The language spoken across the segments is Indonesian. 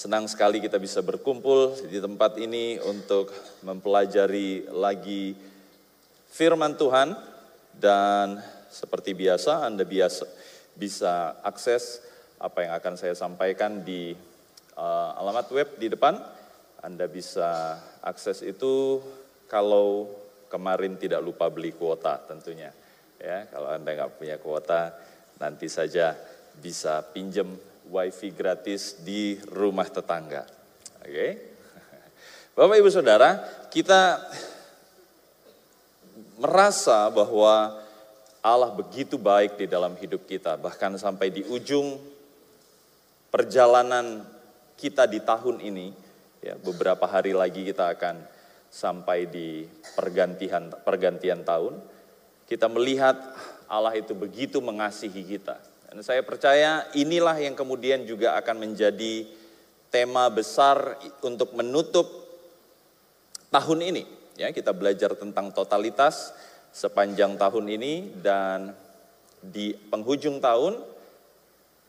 Senang sekali kita bisa berkumpul di tempat ini untuk mempelajari lagi firman Tuhan dan seperti biasa Anda biasa bisa akses apa yang akan saya sampaikan di uh, alamat web di depan. Anda bisa akses itu kalau kemarin tidak lupa beli kuota tentunya. Ya, kalau Anda nggak punya kuota, nanti saja bisa pinjam wifi gratis di rumah tetangga. Oke. Okay? Bapak Ibu Saudara, kita merasa bahwa Allah begitu baik di dalam hidup kita, bahkan sampai di ujung perjalanan kita di tahun ini, ya beberapa hari lagi kita akan sampai di pergantian pergantian tahun, kita melihat Allah itu begitu mengasihi kita. Dan saya percaya inilah yang kemudian juga akan menjadi tema besar untuk menutup tahun ini. Ya, kita belajar tentang totalitas sepanjang tahun ini dan di penghujung tahun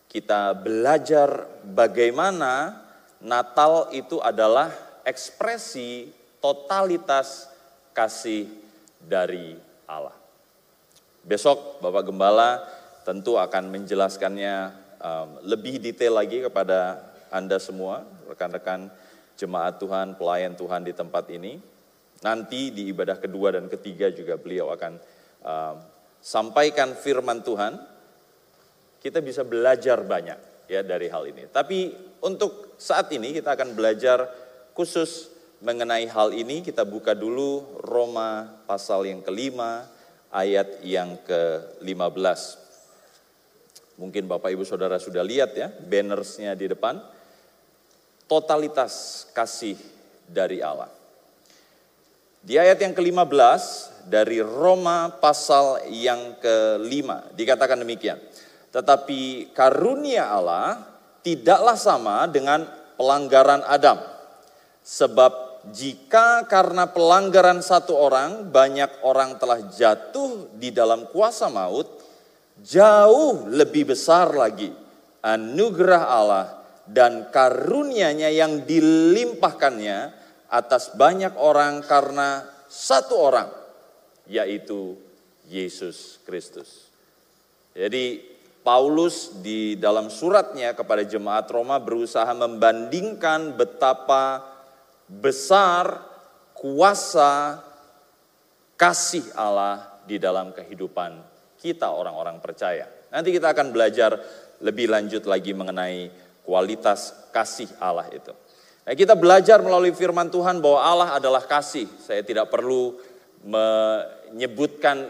kita belajar bagaimana Natal itu adalah ekspresi totalitas kasih dari Allah. Besok Bapak Gembala tentu akan menjelaskannya um, lebih detail lagi kepada Anda semua, rekan-rekan jemaat Tuhan, pelayan Tuhan di tempat ini. Nanti di ibadah kedua dan ketiga juga beliau akan um, sampaikan firman Tuhan. Kita bisa belajar banyak ya dari hal ini. Tapi untuk saat ini kita akan belajar khusus mengenai hal ini. Kita buka dulu Roma pasal yang kelima ayat yang ke-15. Mungkin Bapak Ibu Saudara sudah lihat ya, bannersnya di depan. Totalitas kasih dari Allah. Di ayat yang ke-15 dari Roma pasal yang kelima dikatakan demikian. Tetapi karunia Allah tidaklah sama dengan pelanggaran Adam. Sebab jika karena pelanggaran satu orang banyak orang telah jatuh di dalam kuasa maut, jauh lebih besar lagi anugerah Allah dan karunia-Nya yang dilimpahkannya atas banyak orang karena satu orang yaitu Yesus Kristus. Jadi Paulus di dalam suratnya kepada jemaat Roma berusaha membandingkan betapa besar kuasa kasih Allah di dalam kehidupan kita orang-orang percaya. Nanti kita akan belajar lebih lanjut lagi mengenai kualitas kasih Allah itu. Nah, kita belajar melalui firman Tuhan bahwa Allah adalah kasih. Saya tidak perlu menyebutkan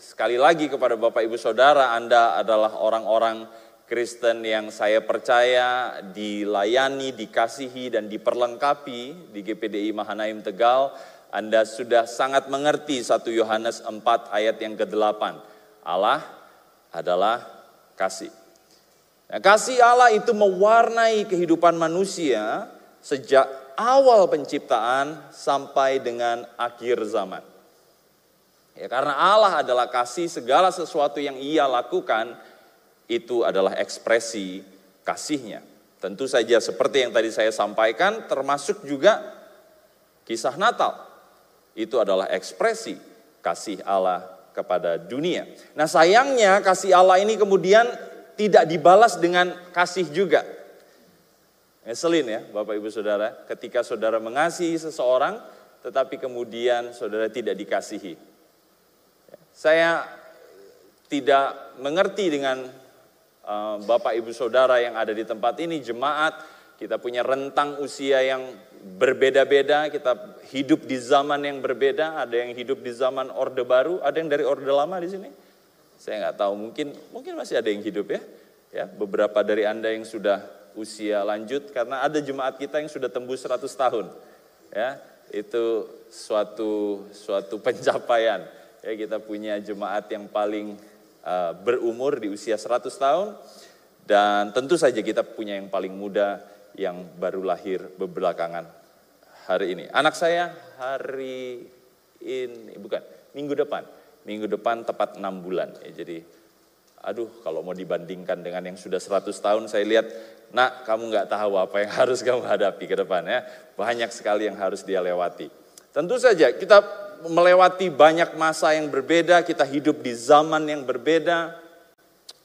sekali lagi kepada Bapak Ibu Saudara, Anda adalah orang-orang Kristen yang saya percaya dilayani, dikasihi, dan diperlengkapi di GPDI Mahanaim Tegal. Anda sudah sangat mengerti 1 Yohanes 4 ayat yang ke-8 Allah adalah kasih. Nah, kasih Allah itu mewarnai kehidupan manusia sejak awal penciptaan sampai dengan akhir zaman. Ya, karena Allah adalah kasih, segala sesuatu yang ia lakukan itu adalah ekspresi kasihnya. Tentu saja seperti yang tadi saya sampaikan termasuk juga kisah Natal. Itu adalah ekspresi kasih Allah kepada dunia. Nah sayangnya kasih Allah ini kemudian tidak dibalas dengan kasih juga. Ngeselin ya Bapak Ibu Saudara, ketika saudara mengasihi seseorang tetapi kemudian saudara tidak dikasihi. Saya tidak mengerti dengan uh, Bapak Ibu Saudara yang ada di tempat ini, jemaat, kita punya rentang usia yang berbeda-beda, kita hidup di zaman yang berbeda, ada yang hidup di zaman Orde Baru, ada yang dari Orde Lama di sini. Saya nggak tahu, mungkin mungkin masih ada yang hidup ya. Ya, beberapa dari Anda yang sudah usia lanjut karena ada jemaat kita yang sudah tembus 100 tahun. Ya, itu suatu suatu pencapaian. Ya, kita punya jemaat yang paling uh, berumur di usia 100 tahun dan tentu saja kita punya yang paling muda yang baru lahir bebelakangan hari ini. Anak saya hari ini, bukan, minggu depan. Minggu depan tepat enam bulan. Ya, jadi aduh kalau mau dibandingkan dengan yang sudah 100 tahun saya lihat, nak kamu nggak tahu apa yang harus kamu hadapi ke depan ya. Banyak sekali yang harus dia lewati. Tentu saja kita melewati banyak masa yang berbeda, kita hidup di zaman yang berbeda.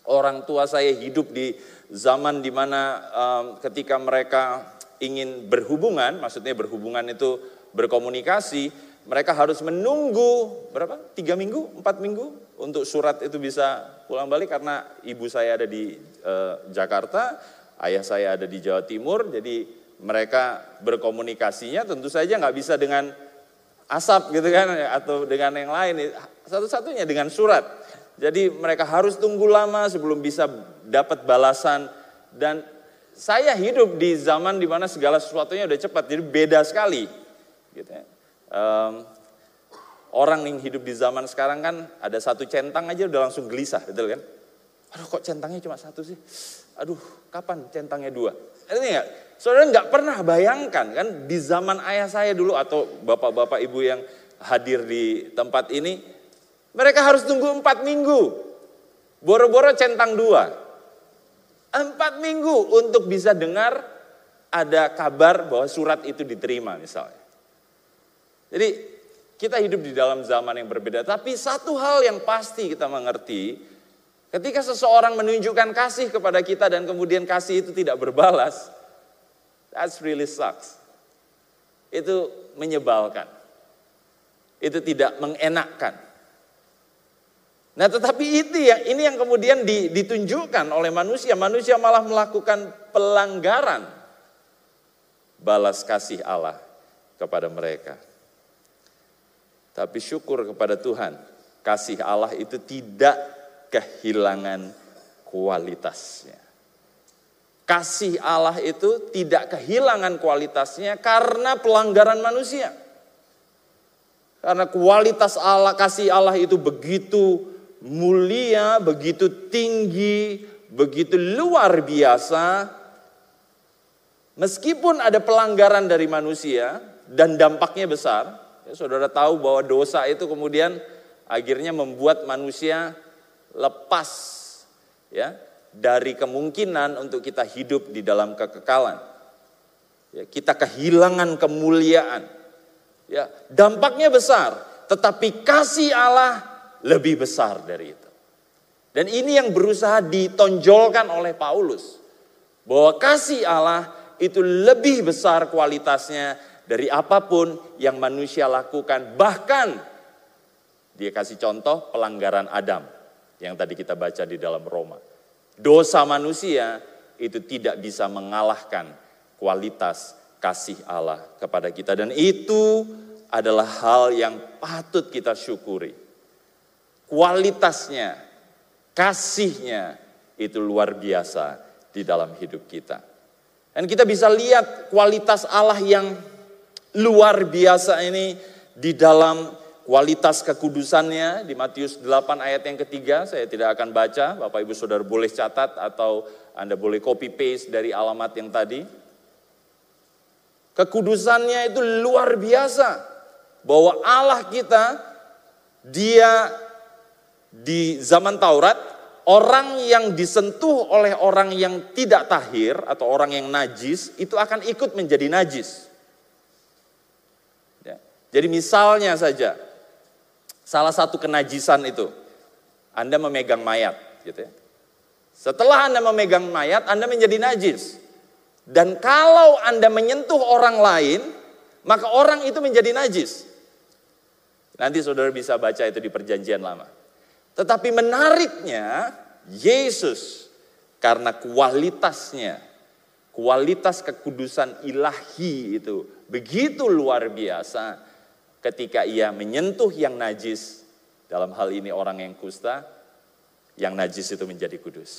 Orang tua saya hidup di zaman di mana um, ketika mereka ingin berhubungan, maksudnya berhubungan itu berkomunikasi, mereka harus menunggu berapa? Tiga minggu, empat minggu untuk surat itu bisa pulang balik karena ibu saya ada di uh, Jakarta, ayah saya ada di Jawa Timur, jadi mereka berkomunikasinya tentu saja nggak bisa dengan asap gitu kan atau dengan yang lain, satu-satunya dengan surat. Jadi mereka harus tunggu lama sebelum bisa dapat balasan dan saya hidup di zaman di mana segala sesuatunya udah cepat, jadi beda sekali. Gitu ya. Um, Orang yang hidup di zaman sekarang kan ada satu centang aja udah langsung gelisah, betul kan? Aduh kok centangnya cuma satu sih? Aduh kapan centangnya dua? Ini enggak? Saudara nggak pernah bayangkan kan di zaman ayah saya dulu atau bapak-bapak ibu yang hadir di tempat ini, mereka harus tunggu empat minggu. Boro-boro centang dua. Empat minggu untuk bisa dengar ada kabar bahwa surat itu diterima misalnya. Jadi kita hidup di dalam zaman yang berbeda, tapi satu hal yang pasti kita mengerti, ketika seseorang menunjukkan kasih kepada kita dan kemudian kasih itu tidak berbalas, that's really sucks. Itu menyebalkan. Itu tidak mengenakkan. Nah tetapi itu ya, ini yang kemudian ditunjukkan oleh manusia. Manusia malah melakukan pelanggaran balas kasih Allah kepada mereka. Tapi syukur kepada Tuhan, kasih Allah itu tidak kehilangan kualitasnya. Kasih Allah itu tidak kehilangan kualitasnya karena pelanggaran manusia. Karena kualitas Allah, kasih Allah itu begitu mulia, begitu tinggi, begitu luar biasa. Meskipun ada pelanggaran dari manusia dan dampaknya besar, Ya, saudara tahu bahwa dosa itu kemudian akhirnya membuat manusia lepas ya dari kemungkinan untuk kita hidup di dalam kekekalan. Ya, kita kehilangan kemuliaan. Ya, dampaknya besar, tetapi kasih Allah lebih besar dari itu. Dan ini yang berusaha ditonjolkan oleh Paulus. Bahwa kasih Allah itu lebih besar kualitasnya dari apa pun yang manusia lakukan. Bahkan dia kasih contoh pelanggaran Adam yang tadi kita baca di dalam Roma. Dosa manusia itu tidak bisa mengalahkan kualitas kasih Allah kepada kita. Dan itu adalah hal yang patut kita syukuri. Kualitasnya, kasihnya itu luar biasa di dalam hidup kita. Dan kita bisa lihat kualitas Allah yang luar biasa ini di dalam kualitas kekudusannya di Matius 8 ayat yang ketiga saya tidak akan baca Bapak Ibu Saudara boleh catat atau Anda boleh copy paste dari alamat yang tadi kekudusannya itu luar biasa bahwa Allah kita dia di zaman Taurat orang yang disentuh oleh orang yang tidak tahir atau orang yang najis itu akan ikut menjadi najis jadi misalnya saja, salah satu kenajisan itu, Anda memegang mayat, gitu ya. Setelah Anda memegang mayat, Anda menjadi najis. Dan kalau Anda menyentuh orang lain, maka orang itu menjadi najis. Nanti saudara bisa baca itu di perjanjian lama. Tetapi menariknya, Yesus karena kualitasnya, kualitas kekudusan ilahi itu begitu luar biasa, ketika ia menyentuh yang najis, dalam hal ini orang yang kusta, yang najis itu menjadi kudus.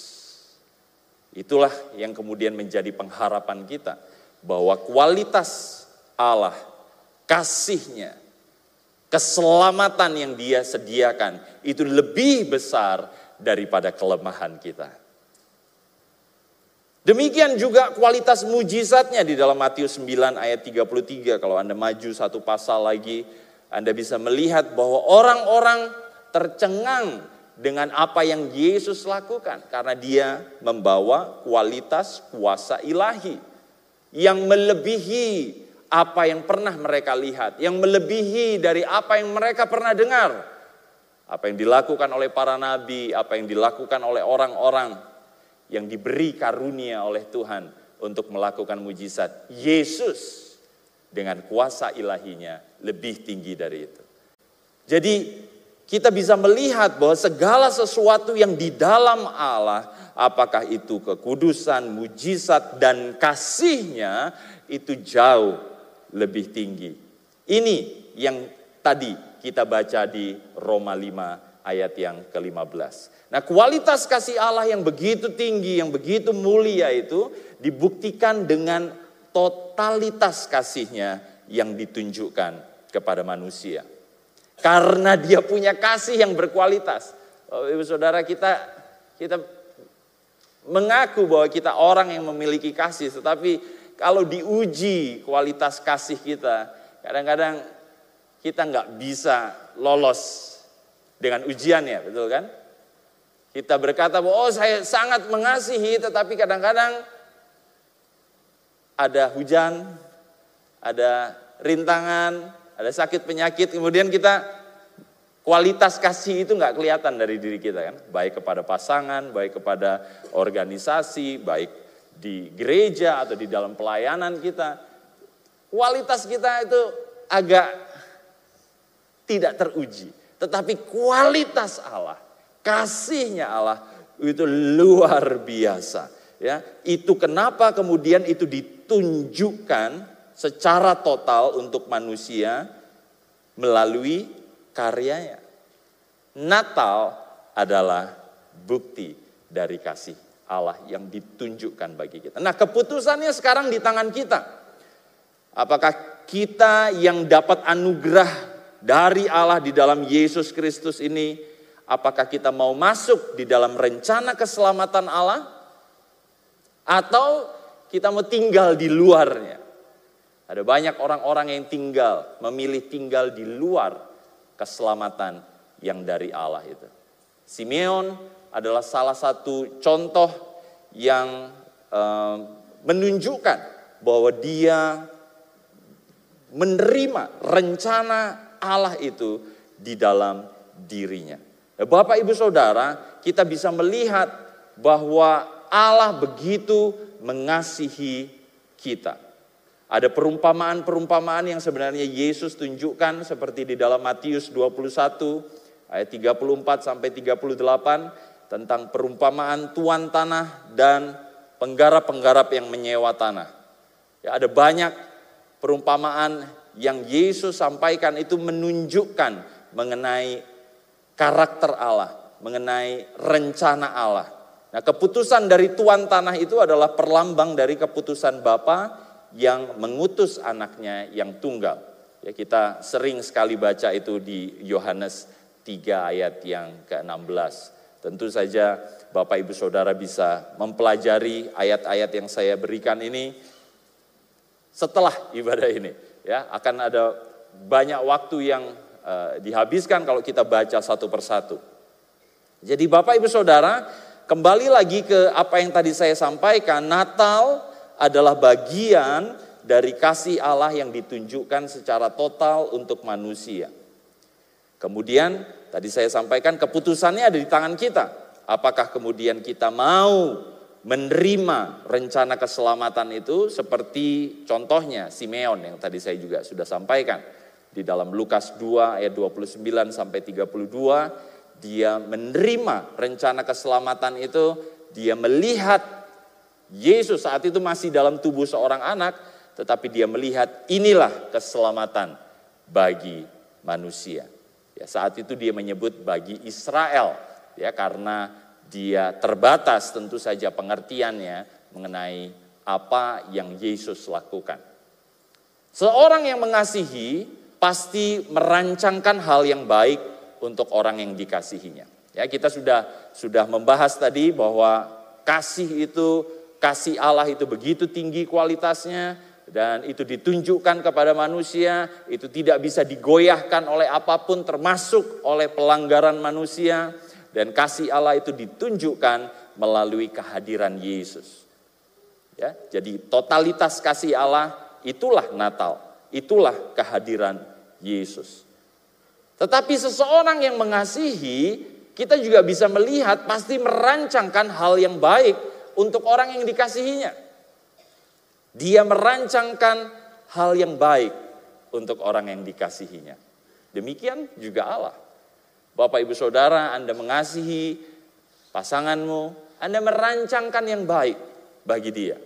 Itulah yang kemudian menjadi pengharapan kita bahwa kualitas Allah, kasihnya, keselamatan yang dia sediakan itu lebih besar daripada kelemahan kita. Demikian juga kualitas mujizatnya di dalam Matius 9 ayat 33. Kalau Anda maju satu pasal lagi, Anda bisa melihat bahwa orang-orang tercengang dengan apa yang Yesus lakukan karena dia membawa kualitas kuasa ilahi yang melebihi apa yang pernah mereka lihat, yang melebihi dari apa yang mereka pernah dengar. Apa yang dilakukan oleh para nabi, apa yang dilakukan oleh orang-orang yang diberi karunia oleh Tuhan untuk melakukan mujizat. Yesus dengan kuasa ilahinya lebih tinggi dari itu. Jadi kita bisa melihat bahwa segala sesuatu yang di dalam Allah, apakah itu kekudusan, mujizat, dan kasihnya, itu jauh lebih tinggi. Ini yang tadi kita baca di Roma 5 ayat yang ke-15. Nah kualitas kasih Allah yang begitu tinggi, yang begitu mulia itu dibuktikan dengan totalitas kasihnya yang ditunjukkan kepada manusia. Karena dia punya kasih yang berkualitas. Oh, Ibu saudara kita kita mengaku bahwa kita orang yang memiliki kasih, tetapi kalau diuji kualitas kasih kita, kadang-kadang kita nggak bisa lolos dengan ujiannya, betul kan? Kita berkata bahwa oh saya sangat mengasihi, tetapi kadang-kadang ada hujan, ada rintangan, ada sakit penyakit, kemudian kita kualitas kasih itu nggak kelihatan dari diri kita kan, baik kepada pasangan, baik kepada organisasi, baik di gereja atau di dalam pelayanan kita. Kualitas kita itu agak tidak teruji. Tetapi kualitas Allah, kasihnya Allah itu luar biasa. Ya, itu kenapa kemudian itu ditunjukkan secara total untuk manusia melalui karyanya. Natal adalah bukti dari kasih Allah yang ditunjukkan bagi kita. Nah, keputusannya sekarang di tangan kita. Apakah kita yang dapat anugerah dari Allah di dalam Yesus Kristus ini, apakah kita mau masuk di dalam rencana keselamatan Allah atau kita mau tinggal di luarnya? Ada banyak orang-orang yang tinggal, memilih tinggal di luar keselamatan yang dari Allah itu. Simeon adalah salah satu contoh yang uh, menunjukkan bahwa dia menerima rencana Allah itu di dalam dirinya. Nah, Bapak Ibu Saudara, kita bisa melihat bahwa Allah begitu mengasihi kita. Ada perumpamaan-perumpamaan yang sebenarnya Yesus tunjukkan seperti di dalam Matius 21 ayat 34 sampai 38 tentang perumpamaan tuan tanah dan penggarap-penggarap yang menyewa tanah. Ya, ada banyak perumpamaan yang Yesus sampaikan itu menunjukkan mengenai karakter Allah, mengenai rencana Allah. Nah, keputusan dari tuan tanah itu adalah perlambang dari keputusan Bapa yang mengutus anaknya yang tunggal. Ya, kita sering sekali baca itu di Yohanes 3 ayat yang ke-16. Tentu saja Bapak Ibu Saudara bisa mempelajari ayat-ayat yang saya berikan ini setelah ibadah ini ya akan ada banyak waktu yang uh, dihabiskan kalau kita baca satu persatu. Jadi Bapak Ibu Saudara, kembali lagi ke apa yang tadi saya sampaikan, Natal adalah bagian dari kasih Allah yang ditunjukkan secara total untuk manusia. Kemudian tadi saya sampaikan keputusannya ada di tangan kita. Apakah kemudian kita mau menerima rencana keselamatan itu seperti contohnya Simeon yang tadi saya juga sudah sampaikan. Di dalam Lukas 2 ayat 29 sampai 32 dia menerima rencana keselamatan itu, dia melihat Yesus saat itu masih dalam tubuh seorang anak, tetapi dia melihat inilah keselamatan bagi manusia. Ya, saat itu dia menyebut bagi Israel, ya karena dia terbatas tentu saja pengertiannya mengenai apa yang Yesus lakukan. Seorang yang mengasihi pasti merancangkan hal yang baik untuk orang yang dikasihinya. Ya, kita sudah sudah membahas tadi bahwa kasih itu kasih Allah itu begitu tinggi kualitasnya dan itu ditunjukkan kepada manusia, itu tidak bisa digoyahkan oleh apa pun termasuk oleh pelanggaran manusia dan kasih Allah itu ditunjukkan melalui kehadiran Yesus. Ya, jadi totalitas kasih Allah itulah Natal, itulah kehadiran Yesus. Tetapi seseorang yang mengasihi, kita juga bisa melihat pasti merancangkan hal yang baik untuk orang yang dikasihinya. Dia merancangkan hal yang baik untuk orang yang dikasihinya. Demikian juga Allah. Bapak ibu saudara Anda mengasihi pasanganmu, Anda merancangkan yang baik bagi dia.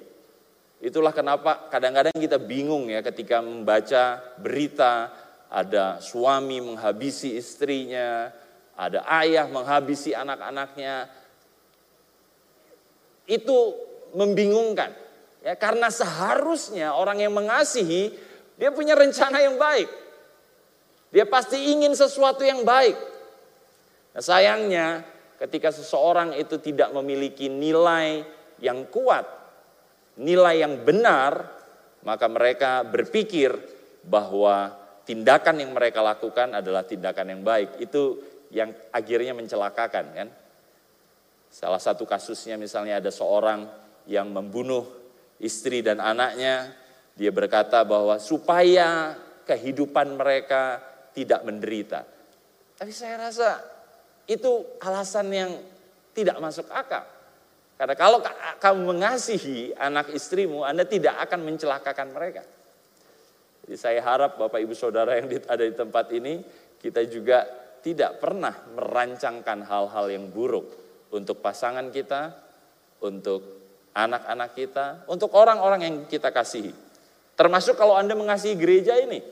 Itulah kenapa kadang-kadang kita bingung ya ketika membaca berita ada suami menghabisi istrinya, ada ayah menghabisi anak-anaknya. Itu membingungkan. Ya, karena seharusnya orang yang mengasihi dia punya rencana yang baik. Dia pasti ingin sesuatu yang baik. Nah, sayangnya ketika seseorang itu tidak memiliki nilai yang kuat, nilai yang benar, maka mereka berpikir bahwa tindakan yang mereka lakukan adalah tindakan yang baik. Itu yang akhirnya mencelakakan kan. Salah satu kasusnya misalnya ada seorang yang membunuh istri dan anaknya, dia berkata bahwa supaya kehidupan mereka tidak menderita. Tapi saya rasa itu alasan yang tidak masuk akal. Karena kalau kamu mengasihi anak istrimu, Anda tidak akan mencelakakan mereka. Jadi saya harap Bapak Ibu Saudara yang ada di tempat ini, kita juga tidak pernah merancangkan hal-hal yang buruk untuk pasangan kita, untuk anak-anak kita, untuk orang-orang yang kita kasihi. Termasuk kalau Anda mengasihi gereja ini.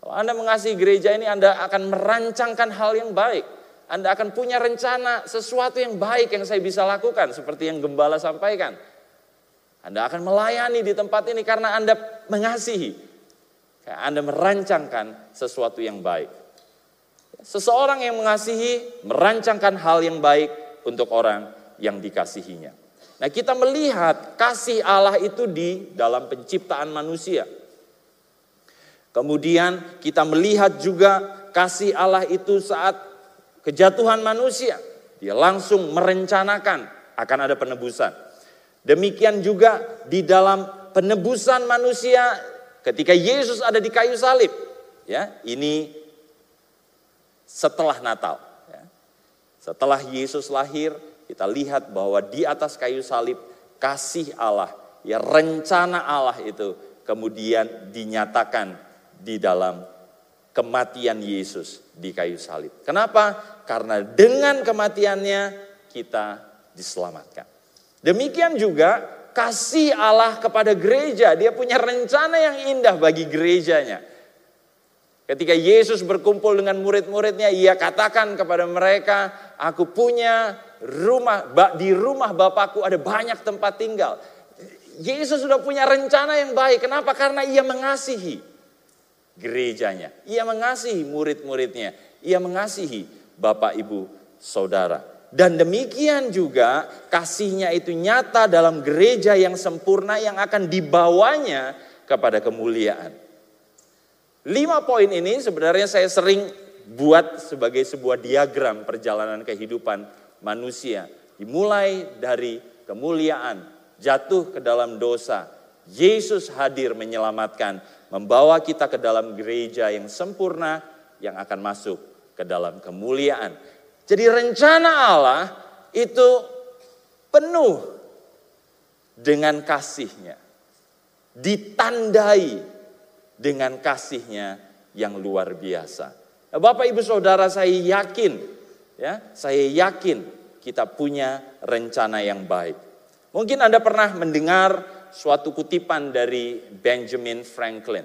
Kalau Anda mengasihi gereja ini, Anda akan merancangkan hal yang baik. Anda akan punya rencana sesuatu yang baik yang saya bisa lakukan. Seperti yang Gembala sampaikan. Anda akan melayani di tempat ini karena Anda mengasihi. Anda merancangkan sesuatu yang baik. Seseorang yang mengasihi merancangkan hal yang baik untuk orang yang dikasihinya. Nah, kita melihat kasih Allah itu di dalam penciptaan manusia. Kemudian kita melihat juga kasih Allah itu saat kejatuhan manusia. Dia langsung merencanakan akan ada penebusan. Demikian juga di dalam penebusan manusia ketika Yesus ada di kayu salib. Ya, ini setelah Natal. Ya. Setelah Yesus lahir, kita lihat bahwa di atas kayu salib kasih Allah, ya rencana Allah itu kemudian dinyatakan di dalam kematian Yesus di kayu salib. Kenapa? Karena dengan kematiannya kita diselamatkan. Demikian juga kasih Allah kepada gereja. Dia punya rencana yang indah bagi gerejanya. Ketika Yesus berkumpul dengan murid-muridnya, ia katakan kepada mereka, aku punya rumah, di rumah Bapakku ada banyak tempat tinggal. Yesus sudah punya rencana yang baik. Kenapa? Karena ia mengasihi gerejanya. Ia mengasihi murid-muridnya. Ia mengasihi Bapak Ibu Saudara. Dan demikian juga kasihnya itu nyata dalam gereja yang sempurna yang akan dibawanya kepada kemuliaan. Lima poin ini sebenarnya saya sering buat sebagai sebuah diagram perjalanan kehidupan manusia. Dimulai dari kemuliaan, jatuh ke dalam dosa, Yesus hadir menyelamatkan, membawa kita ke dalam gereja yang sempurna yang akan masuk ke dalam kemuliaan. Jadi rencana Allah itu penuh dengan kasihnya. Ditandai dengan kasihnya yang luar biasa. Bapak Ibu Saudara saya yakin ya, saya yakin kita punya rencana yang baik. Mungkin Anda pernah mendengar suatu kutipan dari Benjamin Franklin.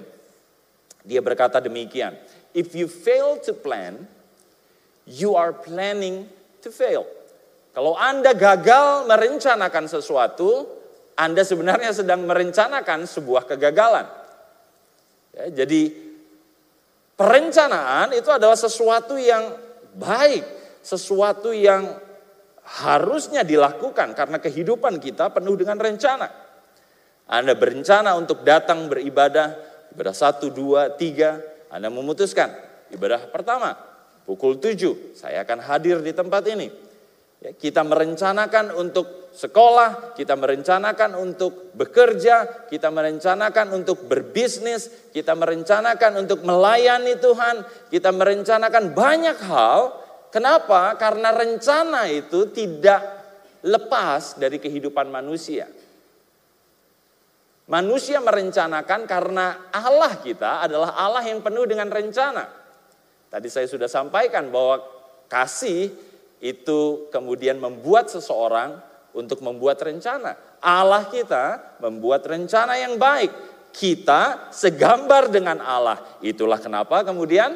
Dia berkata demikian, if you fail to plan, you are planning to fail. Kalau Anda gagal merencanakan sesuatu, Anda sebenarnya sedang merencanakan sebuah kegagalan. Ya, jadi perencanaan itu adalah sesuatu yang baik, sesuatu yang harusnya dilakukan karena kehidupan kita penuh dengan rencana. Anda berencana untuk datang beribadah, ibadah satu, dua, tiga, Anda memutuskan ibadah pertama, pukul tujuh, saya akan hadir di tempat ini. Ya, kita merencanakan untuk sekolah, kita merencanakan untuk bekerja, kita merencanakan untuk berbisnis, kita merencanakan untuk melayani Tuhan, kita merencanakan banyak hal. Kenapa? Karena rencana itu tidak lepas dari kehidupan manusia. Manusia merencanakan karena Allah kita adalah Allah yang penuh dengan rencana. Tadi saya sudah sampaikan bahwa kasih itu kemudian membuat seseorang untuk membuat rencana. Allah kita membuat rencana yang baik. Kita segambar dengan Allah. Itulah kenapa kemudian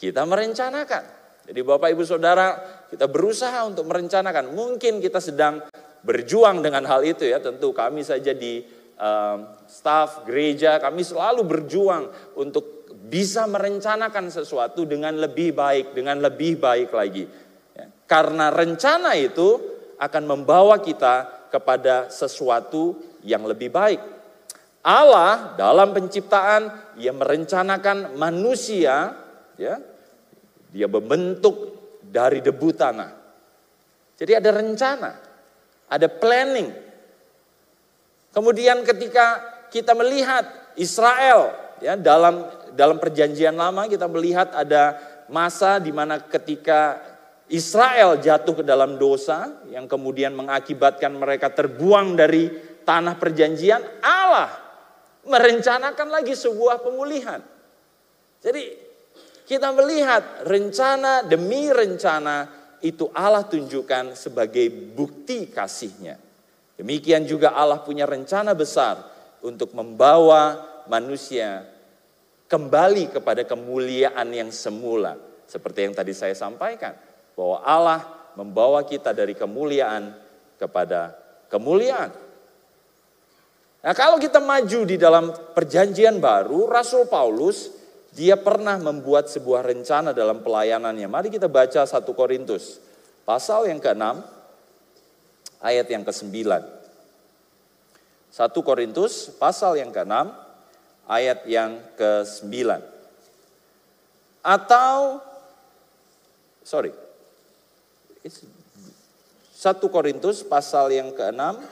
kita merencanakan. Jadi Bapak Ibu Saudara, kita berusaha untuk merencanakan. Mungkin kita sedang berjuang dengan hal itu ya. Tentu kami saja di um, staff gereja, kami selalu berjuang untuk bisa merencanakan sesuatu dengan lebih baik, dengan lebih baik lagi. Karena rencana itu akan membawa kita kepada sesuatu yang lebih baik. Allah dalam penciptaan ia merencanakan manusia ya. Dia membentuk dari debu tanah. Jadi ada rencana, ada planning. Kemudian ketika kita melihat Israel ya dalam dalam perjanjian lama kita melihat ada masa di mana ketika Israel jatuh ke dalam dosa yang kemudian mengakibatkan mereka terbuang dari tanah perjanjian, Allah merencanakan lagi sebuah pemulihan. Jadi kita melihat rencana demi rencana itu Allah tunjukkan sebagai bukti kasihnya. Demikian juga Allah punya rencana besar untuk membawa manusia kembali kepada kemuliaan yang semula. Seperti yang tadi saya sampaikan bahwa Allah membawa kita dari kemuliaan kepada kemuliaan. Nah, kalau kita maju di dalam perjanjian baru, Rasul Paulus dia pernah membuat sebuah rencana dalam pelayanannya. Mari kita baca 1 Korintus pasal yang ke-6 ayat yang ke-9. 1 Korintus pasal yang ke-6 ayat yang ke-9. Atau sorry, 1 Korintus pasal yang ke-6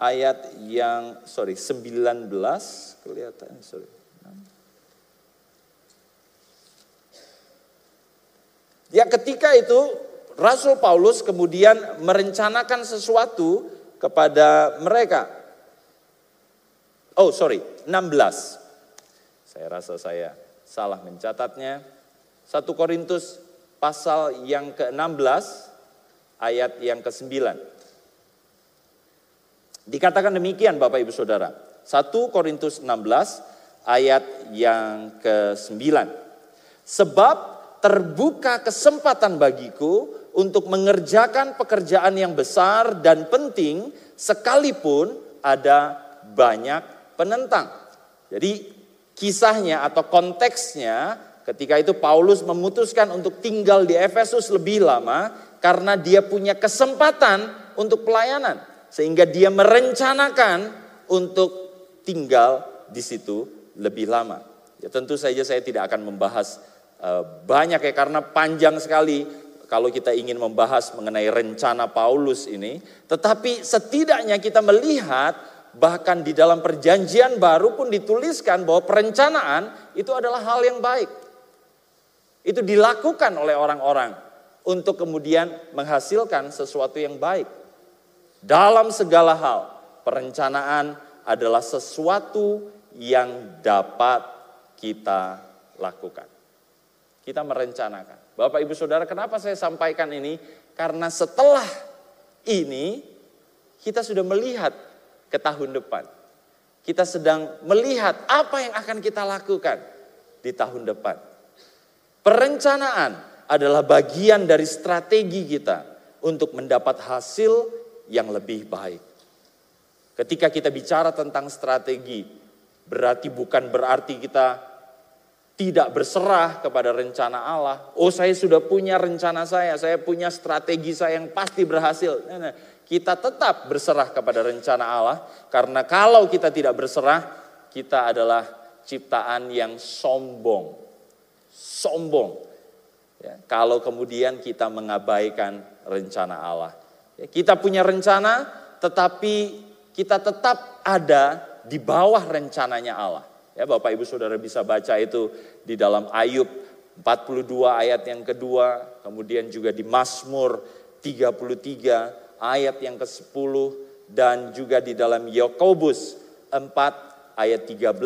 ayat yang sorry 19 kelihatan sorry. Ya ketika itu Rasul Paulus kemudian merencanakan sesuatu kepada mereka. Oh sorry 16. Saya rasa saya salah mencatatnya. 1 Korintus pasal yang ke-16 ayat yang ke-9. Dikatakan demikian Bapak Ibu Saudara. 1 Korintus 16 ayat yang ke-9. Sebab terbuka kesempatan bagiku untuk mengerjakan pekerjaan yang besar dan penting sekalipun ada banyak penentang. Jadi kisahnya atau konteksnya Ketika itu Paulus memutuskan untuk tinggal di Efesus lebih lama karena dia punya kesempatan untuk pelayanan. Sehingga dia merencanakan untuk tinggal di situ lebih lama. Ya tentu saja saya tidak akan membahas banyak ya karena panjang sekali kalau kita ingin membahas mengenai rencana Paulus ini. Tetapi setidaknya kita melihat bahkan di dalam perjanjian baru pun dituliskan bahwa perencanaan itu adalah hal yang baik. Itu dilakukan oleh orang-orang untuk kemudian menghasilkan sesuatu yang baik. Dalam segala hal, perencanaan adalah sesuatu yang dapat kita lakukan. Kita merencanakan. Bapak Ibu Saudara, kenapa saya sampaikan ini? Karena setelah ini kita sudah melihat ke tahun depan. Kita sedang melihat apa yang akan kita lakukan di tahun depan. Perencanaan adalah bagian dari strategi kita untuk mendapat hasil yang lebih baik. Ketika kita bicara tentang strategi, berarti bukan berarti kita tidak berserah kepada rencana Allah. Oh, saya sudah punya rencana saya, saya punya strategi saya yang pasti berhasil. Nah, nah, kita tetap berserah kepada rencana Allah, karena kalau kita tidak berserah, kita adalah ciptaan yang sombong sombong. Ya, kalau kemudian kita mengabaikan rencana Allah. Ya, kita punya rencana, tetapi kita tetap ada di bawah rencananya Allah. Ya, Bapak Ibu Saudara bisa baca itu di dalam Ayub 42 ayat yang kedua, kemudian juga di Mazmur 33 ayat yang ke-10 dan juga di dalam Yakobus 4 ayat 13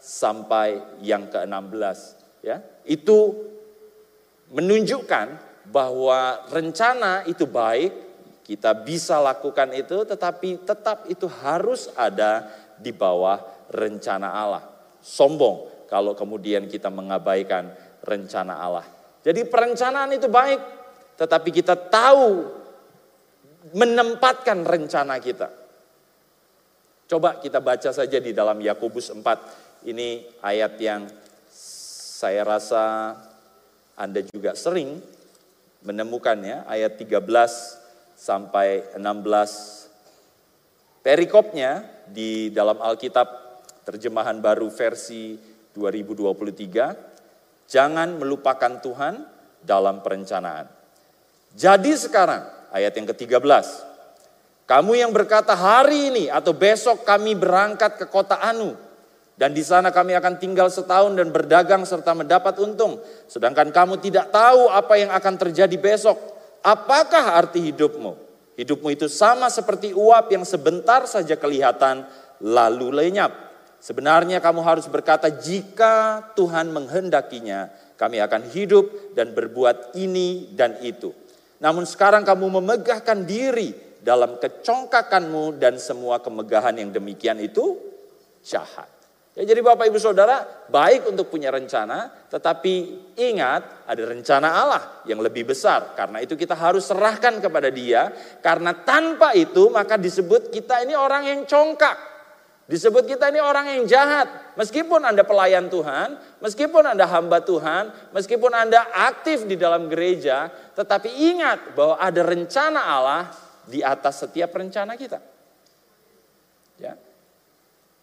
sampai yang ke-16 ya. Itu menunjukkan bahwa rencana itu baik, kita bisa lakukan itu tetapi tetap itu harus ada di bawah rencana Allah. Sombong kalau kemudian kita mengabaikan rencana Allah. Jadi perencanaan itu baik, tetapi kita tahu menempatkan rencana kita. Coba kita baca saja di dalam Yakobus 4. Ini ayat yang saya rasa Anda juga sering menemukannya, ayat 13 sampai 16. Perikopnya di dalam Alkitab terjemahan baru versi 2023, jangan melupakan Tuhan dalam perencanaan. Jadi sekarang, ayat yang ke-13, kamu yang berkata hari ini atau besok kami berangkat ke kota Anu, dan di sana kami akan tinggal setahun dan berdagang serta mendapat untung. Sedangkan kamu tidak tahu apa yang akan terjadi besok. Apakah arti hidupmu? Hidupmu itu sama seperti uap yang sebentar saja kelihatan lalu lenyap. Sebenarnya kamu harus berkata jika Tuhan menghendakinya kami akan hidup dan berbuat ini dan itu. Namun sekarang kamu memegahkan diri dalam kecongkakanmu dan semua kemegahan yang demikian itu jahat. Ya, jadi Bapak Ibu Saudara, baik untuk punya rencana, tetapi ingat ada rencana Allah yang lebih besar. Karena itu kita harus serahkan kepada dia, karena tanpa itu maka disebut kita ini orang yang congkak. Disebut kita ini orang yang jahat. Meskipun Anda pelayan Tuhan, meskipun Anda hamba Tuhan, meskipun Anda aktif di dalam gereja, tetapi ingat bahwa ada rencana Allah di atas setiap rencana kita. Ya.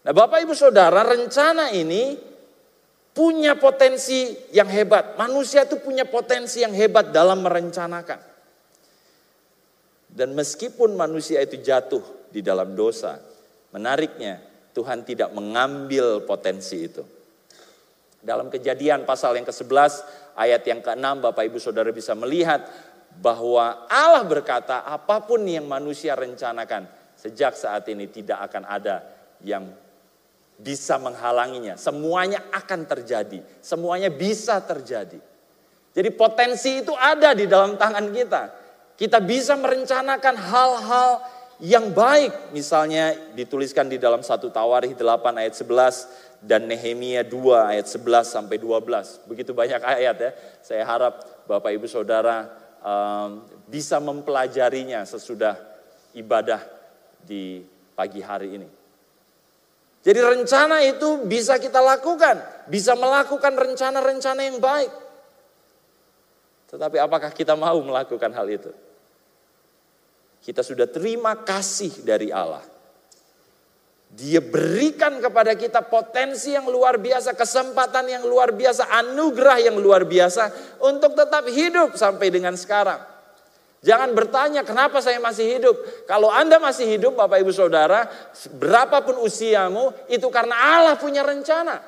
Nah Bapak Ibu Saudara rencana ini punya potensi yang hebat. Manusia itu punya potensi yang hebat dalam merencanakan. Dan meskipun manusia itu jatuh di dalam dosa, menariknya Tuhan tidak mengambil potensi itu. Dalam kejadian pasal yang ke-11 ayat yang ke-6 Bapak Ibu Saudara bisa melihat bahwa Allah berkata apa pun yang manusia rencanakan sejak saat ini tidak akan ada yang bisa menghalanginya. Semuanya akan terjadi. Semuanya bisa terjadi. Jadi potensi itu ada di dalam tangan kita. Kita bisa merencanakan hal-hal yang baik. Misalnya dituliskan di dalam satu Tawarih 8 ayat 11 dan Nehemia 2 ayat 11 sampai 12. Begitu banyak ayat ya. Saya harap Bapak Ibu Saudara um, bisa mempelajarinya sesudah ibadah di pagi hari ini. Jadi rencana itu bisa kita lakukan, bisa melakukan rencana-rencana yang baik. Tetapi apakah kita mau melakukan hal itu? Kita sudah terima kasih dari Allah. Dia berikan kepada kita potensi yang luar biasa, kesempatan yang luar biasa, anugerah yang luar biasa untuk tetap hidup sampai dengan sekarang. Jangan bertanya kenapa saya masih hidup. Kalau Anda masih hidup Bapak Ibu Saudara, berapapun usiamu, itu karena Allah punya rencana.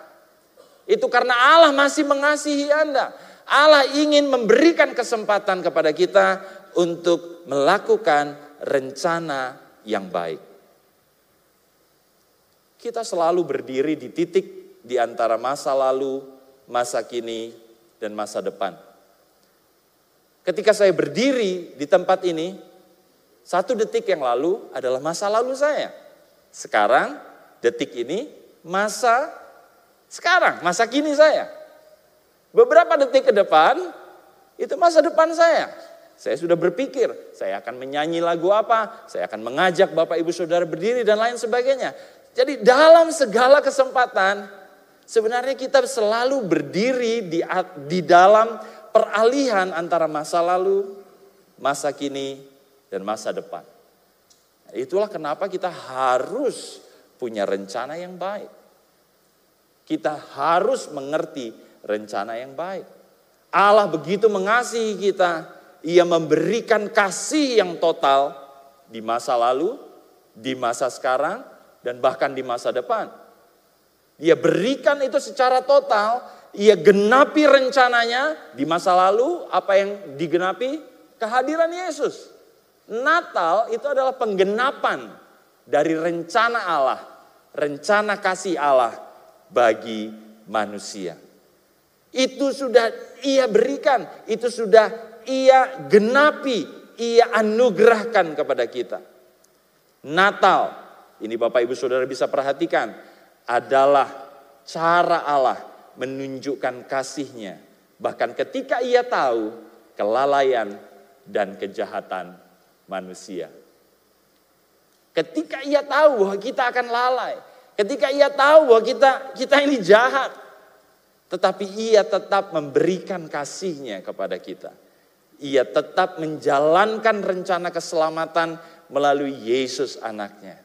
Itu karena Allah masih mengasihi Anda. Allah ingin memberikan kesempatan kepada kita untuk melakukan rencana yang baik. Kita selalu berdiri di titik di antara masa lalu, masa kini, dan masa depan. Ketika saya berdiri di tempat ini, satu detik yang lalu adalah masa lalu saya. Sekarang, detik ini, masa sekarang, masa kini saya. Beberapa detik ke depan, itu masa depan saya. Saya sudah berpikir, saya akan menyanyi lagu apa, saya akan mengajak Bapak Ibu Saudara berdiri dan lain sebagainya. Jadi dalam segala kesempatan, sebenarnya kita selalu berdiri di, di dalam peralihan antara masa lalu, masa kini, dan masa depan. Itulah kenapa kita harus punya rencana yang baik. Kita harus mengerti rencana yang baik. Allah begitu mengasihi kita, ia memberikan kasih yang total di masa lalu, di masa sekarang, dan bahkan di masa depan. Dia berikan itu secara total, ia genapi rencananya di masa lalu, apa yang digenapi? Kehadiran Yesus. Natal itu adalah penggenapan dari rencana Allah, rencana kasih Allah bagi manusia. Itu sudah ia berikan, itu sudah ia genapi, ia anugerahkan kepada kita. Natal, ini Bapak Ibu Saudara bisa perhatikan, adalah cara Allah menunjukkan kasihnya. Bahkan ketika ia tahu kelalaian dan kejahatan manusia. Ketika ia tahu bahwa kita akan lalai, ketika ia tahu bahwa kita kita ini jahat, tetapi ia tetap memberikan kasihnya kepada kita ia tetap menjalankan rencana keselamatan melalui Yesus anaknya.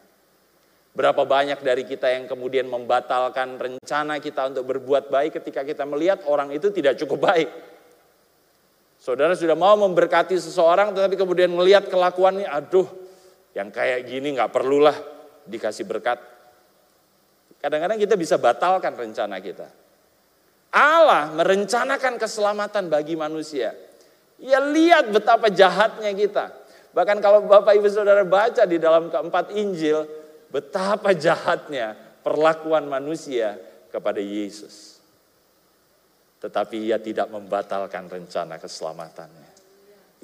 Berapa banyak dari kita yang kemudian membatalkan rencana kita untuk berbuat baik ketika kita melihat orang itu tidak cukup baik. Saudara sudah mau memberkati seseorang tetapi kemudian melihat kelakuannya, aduh yang kayak gini nggak perlulah dikasih berkat. Kadang-kadang kita bisa batalkan rencana kita. Allah merencanakan keselamatan bagi manusia. Ya lihat betapa jahatnya kita. Bahkan kalau Bapak Ibu Saudara baca di dalam keempat Injil, betapa jahatnya perlakuan manusia kepada Yesus. Tetapi ia tidak membatalkan rencana keselamatannya.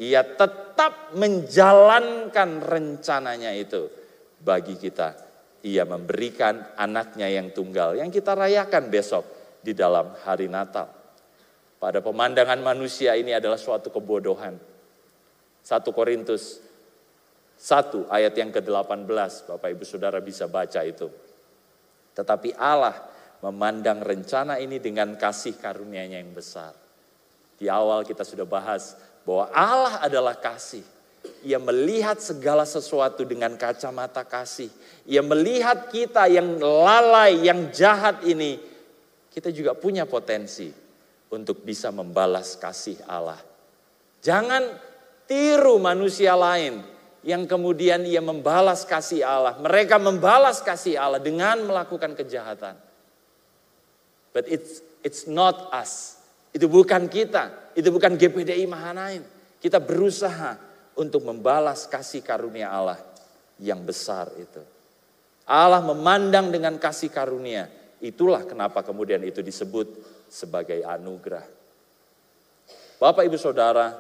Ia tetap menjalankan rencananya itu bagi kita. Ia memberikan anaknya yang tunggal yang kita rayakan besok di dalam hari Natal. Pada pemandangan manusia ini adalah suatu kebodohan. 1 Korintus 1 ayat yang ke-18, Bapak Ibu Saudara bisa baca itu. Tetapi Allah memandang rencana ini dengan kasih karunia-Nya yang besar. Di awal kita sudah bahas bahwa Allah adalah kasih. Ia melihat segala sesuatu dengan kacamata kasih. Ia melihat kita yang lalai, yang jahat ini. Kita juga punya potensi untuk bisa membalas kasih Allah. Jangan tiru manusia lain yang kemudian ia membalas kasih Allah. Mereka membalas kasih Allah dengan melakukan kejahatan. But it's it's not us. Itu bukan kita, itu bukan GPDI Mahanaim. Kita berusaha untuk membalas kasih karunia Allah yang besar itu. Allah memandang dengan kasih karunia. Itulah kenapa kemudian itu disebut sebagai anugerah. Bapak Ibu Saudara,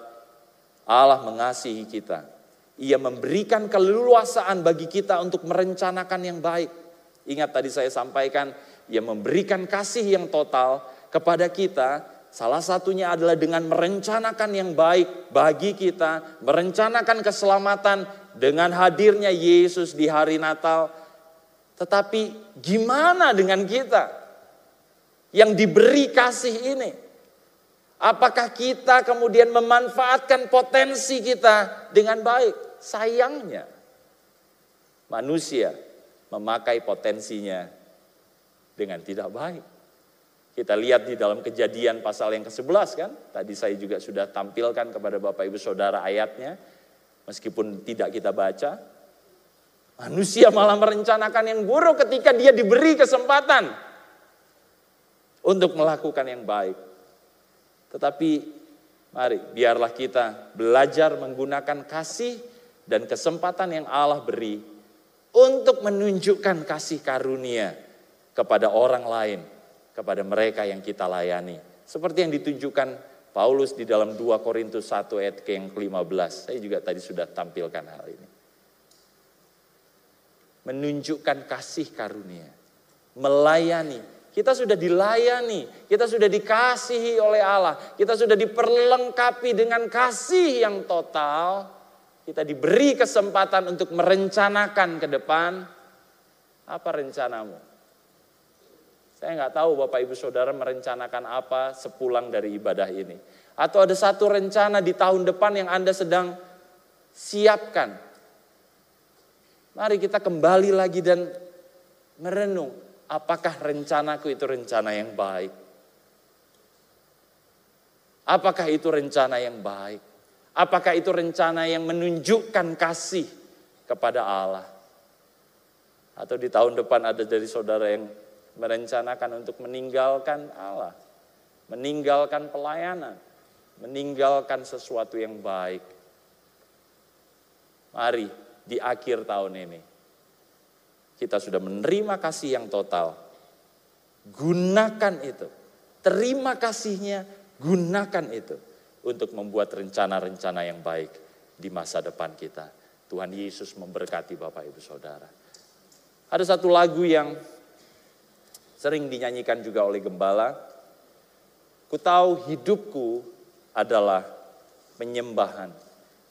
Allah mengasihi kita. Ia memberikan keleluasaan bagi kita untuk merencanakan yang baik. Ingat tadi saya sampaikan, ia memberikan kasih yang total kepada kita. Salah satunya adalah dengan merencanakan yang baik bagi kita, merencanakan keselamatan dengan hadirnya Yesus di hari Natal. Tetapi gimana dengan kita? Yang diberi kasih ini. Apakah kita kemudian memanfaatkan potensi kita dengan baik? Sayangnya, manusia memakai potensinya dengan tidak baik. Kita lihat di dalam kejadian pasal yang ke-11 kan, tadi saya juga sudah tampilkan kepada Bapak Ibu Saudara ayatnya, meskipun tidak kita baca. Manusia malah merencanakan yang buruk ketika dia diberi kesempatan untuk melakukan yang baik. Tetapi mari biarlah kita belajar menggunakan kasih dan kesempatan yang Allah beri untuk menunjukkan kasih karunia kepada orang lain, kepada mereka yang kita layani. Seperti yang ditunjukkan Paulus di dalam 2 Korintus 1 ayat ke yang ke-15. Saya juga tadi sudah tampilkan hal ini. Menunjukkan kasih karunia, melayani, kita sudah dilayani, kita sudah dikasihi oleh Allah, kita sudah diperlengkapi dengan kasih yang total. Kita diberi kesempatan untuk merencanakan ke depan. Apa rencanamu? Saya nggak tahu Bapak Ibu Saudara merencanakan apa sepulang dari ibadah ini. Atau ada satu rencana di tahun depan yang Anda sedang siapkan. Mari kita kembali lagi dan merenung apakah rencanaku itu rencana yang baik? Apakah itu rencana yang baik? Apakah itu rencana yang menunjukkan kasih kepada Allah? Atau di tahun depan ada dari saudara yang merencanakan untuk meninggalkan Allah, meninggalkan pelayanan, meninggalkan sesuatu yang baik. Mari di akhir tahun ini kita sudah menerima kasih yang total. Gunakan itu. Terima kasihnya, gunakan itu untuk membuat rencana-rencana yang baik di masa depan kita. Tuhan Yesus memberkati Bapak Ibu Saudara. Ada satu lagu yang sering dinyanyikan juga oleh gembala. Ku tahu hidupku adalah penyembahan.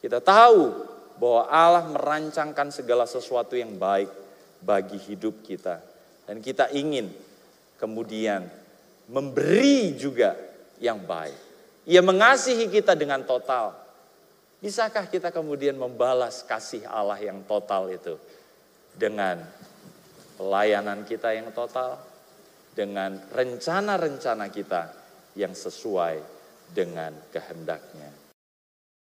Kita tahu bahwa Allah merancangkan segala sesuatu yang baik bagi hidup kita. Dan kita ingin kemudian memberi juga yang baik. Ia mengasihi kita dengan total. Bisakah kita kemudian membalas kasih Allah yang total itu dengan pelayanan kita yang total, dengan rencana-rencana kita yang sesuai dengan kehendaknya.